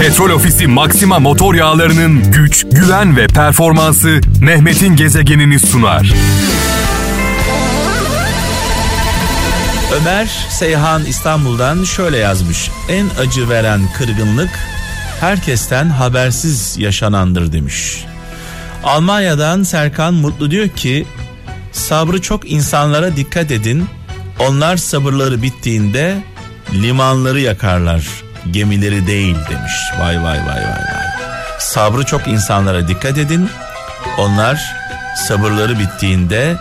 Petrol Ofisi Maxima motor yağlarının güç, güven ve performansı Mehmet'in gezegenini sunar. Ömer Seyhan İstanbul'dan şöyle yazmış. En acı veren kırgınlık herkesten habersiz yaşanandır demiş. Almanya'dan Serkan Mutlu diyor ki sabrı çok insanlara dikkat edin. Onlar sabırları bittiğinde limanları yakarlar gemileri değil demiş. Vay vay vay vay vay. Sabrı çok insanlara dikkat edin. Onlar sabırları bittiğinde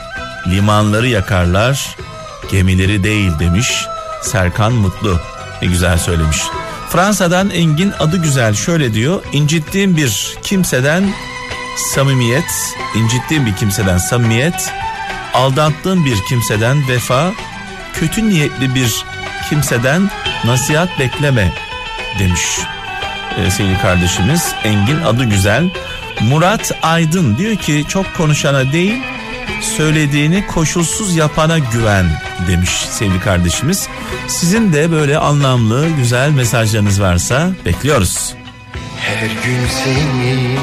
limanları yakarlar gemileri değil demiş Serkan Mutlu. Ne güzel söylemiş. Fransa'dan Engin adı güzel şöyle diyor. İncittiğim bir kimseden samimiyet, incittiğim bir kimseden samimiyet, aldattığım bir kimseden vefa, kötü niyetli bir kimseden nasihat bekleme demiş e, sevgili kardeşimiz. Engin adı güzel. Murat Aydın diyor ki çok konuşana değil söylediğini koşulsuz yapana güven demiş sevgili kardeşimiz. Sizin de böyle anlamlı güzel mesajlarınız varsa bekliyoruz. Her gün seni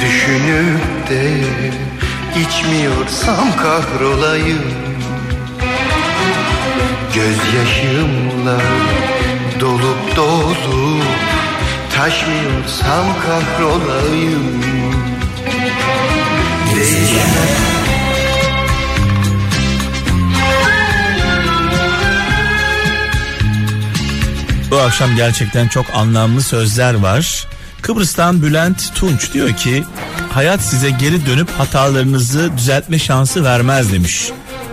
düşünüp de içmiyorsam kahrolayım Gözyaşımla dolup dolup taşmıyorsam kahrolayım Gezegen Bu akşam gerçekten çok anlamlı sözler var. Kıbrıs'tan Bülent Tunç diyor ki hayat size geri dönüp hatalarınızı düzeltme şansı vermez demiş.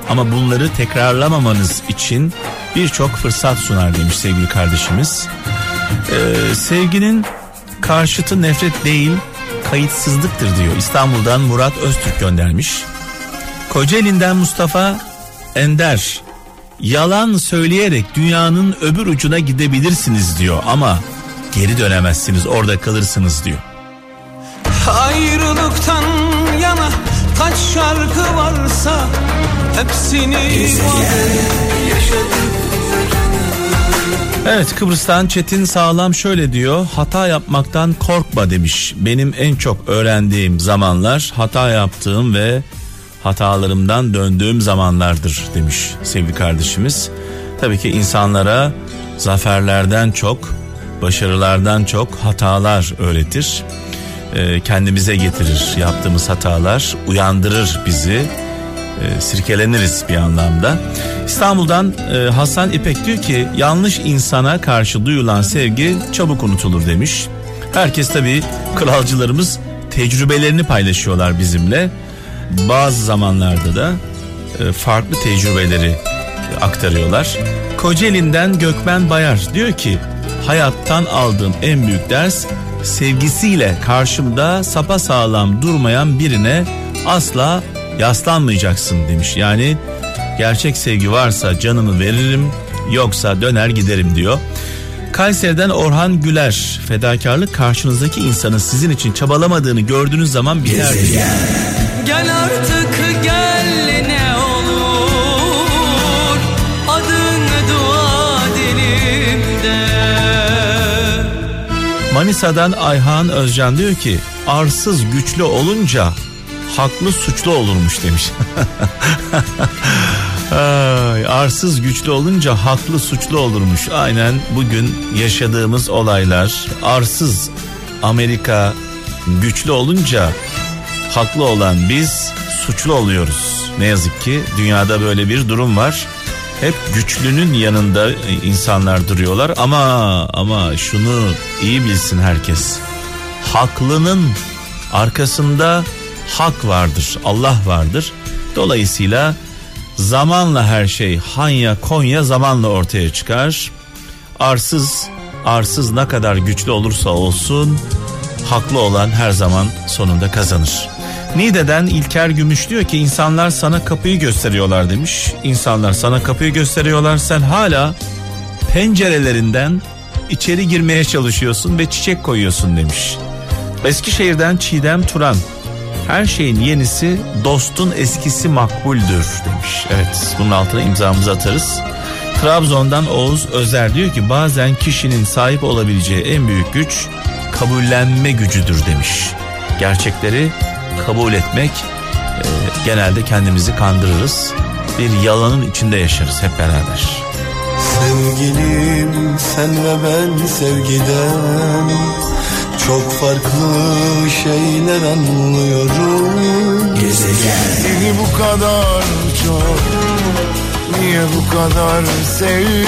Ama bunları tekrarlamamanız için birçok fırsat sunar demiş sevgili kardeşimiz. Ee, sevginin karşıtı nefret değil kayıtsızlıktır diyor. İstanbul'dan Murat Öztürk göndermiş. Kocaeli'nden Mustafa Ender yalan söyleyerek dünyanın öbür ucuna gidebilirsiniz diyor ama geri dönemezsiniz orada kalırsınız diyor. Ayrılıktan yana kaç şarkı varsa hepsini yaşadık. Evet Kıbrıs'tan Çetin Sağlam şöyle diyor hata yapmaktan korkma demiş benim en çok öğrendiğim zamanlar hata yaptığım ve hatalarımdan döndüğüm zamanlardır demiş sevgili kardeşimiz. Tabii ki insanlara zaferlerden çok, başarılardan çok hatalar öğretir. Ee, kendimize getirir yaptığımız hatalar, uyandırır bizi. Ee, sirkeleniriz bir anlamda. İstanbul'dan e, Hasan İpek diyor ki yanlış insana karşı duyulan sevgi çabuk unutulur demiş. Herkes tabii kralcılarımız tecrübelerini paylaşıyorlar bizimle bazı zamanlarda da e, farklı tecrübeleri aktarıyorlar. Kocaeli'nden Gökmen Bayar diyor ki hayattan aldığım en büyük ders sevgisiyle karşımda sapa sağlam durmayan birine asla yaslanmayacaksın demiş. Yani gerçek sevgi varsa canımı veririm yoksa döner giderim diyor. Kayseri'den Orhan Güler fedakarlık karşınızdaki insanın sizin için çabalamadığını gördüğünüz zaman biter. Gel artık gel ne olur Adın dua dilimde Manisa'dan Ayhan Özcan diyor ki arsız güçlü olunca haklı suçlu olurmuş demiş. Ay, arsız güçlü olunca haklı suçlu olurmuş. Aynen bugün yaşadığımız olaylar arsız Amerika güçlü olunca haklı olan biz suçlu oluyoruz. Ne yazık ki dünyada böyle bir durum var. Hep güçlünün yanında insanlar duruyorlar ama ama şunu iyi bilsin herkes. Haklının arkasında hak vardır, Allah vardır. Dolayısıyla zamanla her şey Hanya Konya zamanla ortaya çıkar. Arsız arsız ne kadar güçlü olursa olsun haklı olan her zaman sonunda kazanır. Nide'den İlker Gümüş diyor ki insanlar sana kapıyı gösteriyorlar demiş. İnsanlar sana kapıyı gösteriyorlar sen hala pencerelerinden içeri girmeye çalışıyorsun ve çiçek koyuyorsun demiş. Eskişehir'den Çiğdem Turan her şeyin yenisi dostun eskisi makbuldür demiş. Evet bunun altına imzamızı atarız. Trabzon'dan Oğuz Özer diyor ki bazen kişinin sahip olabileceği en büyük güç kabullenme gücüdür demiş. Gerçekleri kabul etmek e, genelde kendimizi kandırırız. Bir yalanın içinde yaşarız hep beraber. Sevgilim sen ve ben sevgiden çok farklı şeyler anlıyorum Gezegen Seni bu kadar çok Niye bu kadar sevmiş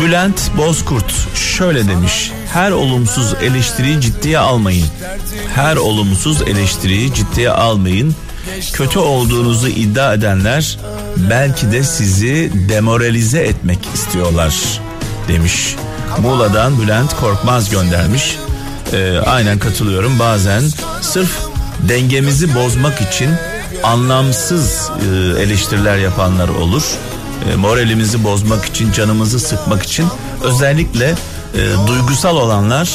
Bülent Bozkurt şöyle demiş. Her olumsuz eleştiriyi ciddiye almayın. Her olumsuz eleştiriyi ciddiye almayın. Kötü olduğunuzu iddia edenler belki de sizi demoralize etmek istiyorlar demiş. Muğla'dan Bülent Korkmaz göndermiş. Ee, aynen katılıyorum bazen sırf dengemizi bozmak için anlamsız e, eleştiriler yapanlar olur. E, moralimizi bozmak için, canımızı sıkmak için özellikle e, duygusal olanlar,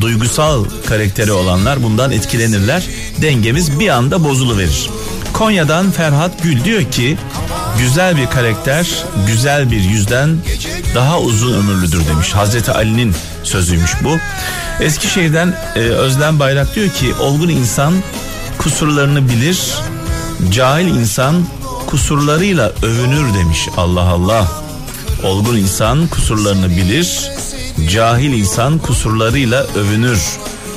duygusal karakteri olanlar bundan etkilenirler. Dengemiz bir anda bozuluverir. Konya'dan Ferhat Gül diyor ki güzel bir karakter güzel bir yüzden daha uzun ömürlüdür demiş. Hazreti Ali'nin sözüymüş bu. Eskişehir'den e, Özlem Bayrak diyor ki olgun insan kusurlarını bilir, cahil insan kusurlarıyla övünür demiş. Allah Allah. Olgun insan kusurlarını bilir, cahil insan kusurlarıyla övünür.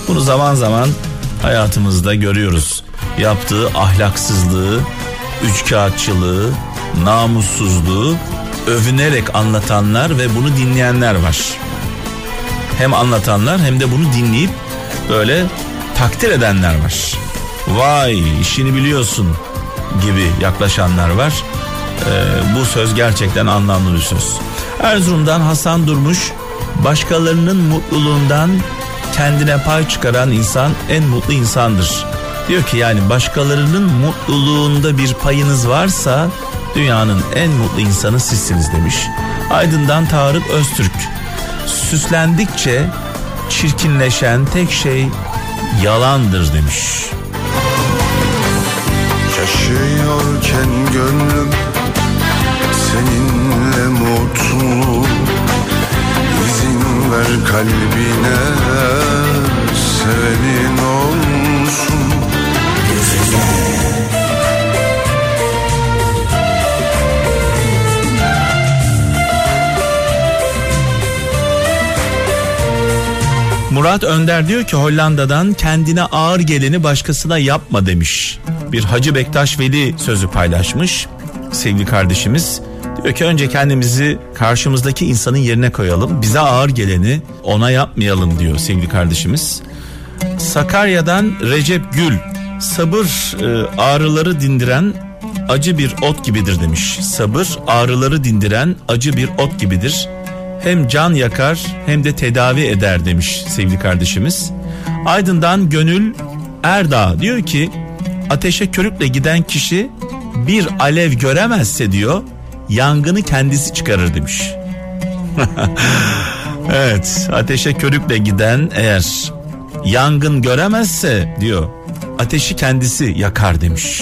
Bunu zaman zaman hayatımızda görüyoruz. Yaptığı ahlaksızlığı, üçkağıtçılığı, namussuzluğu övünerek anlatanlar ve bunu dinleyenler var. Hem anlatanlar hem de bunu dinleyip böyle takdir edenler var. Vay işini biliyorsun gibi yaklaşanlar var. Ee, bu söz gerçekten anlamlı bir söz. Erzurum'dan Hasan Durmuş başkalarının mutluluğundan kendine pay çıkaran insan en mutlu insandır. Diyor ki yani başkalarının mutluluğunda bir payınız varsa dünyanın en mutlu insanı sizsiniz demiş. Aydın'dan Tarık Öztürk süslendikçe çirkinleşen tek şey yalandır demiş. Yaşıyorken gönlüm seninle mutlu İzin ver kalbine sevenin Murat Önder diyor ki Hollanda'dan kendine ağır geleni başkasına yapma demiş. Bir Hacı Bektaş Veli sözü paylaşmış sevgili kardeşimiz. Diyor ki önce kendimizi karşımızdaki insanın yerine koyalım. Bize ağır geleni ona yapmayalım diyor sevgili kardeşimiz. Sakarya'dan Recep Gül sabır e, ağrıları dindiren acı bir ot gibidir demiş. Sabır ağrıları dindiren acı bir ot gibidir. Hem can yakar hem de tedavi eder demiş sevgili kardeşimiz. Aydın'dan Gönül Erdağ diyor ki ateşe körükle giden kişi bir alev göremezse diyor yangını kendisi çıkarır demiş. evet ateşe körükle giden eğer yangın göremezse diyor ateşi kendisi yakar demiş.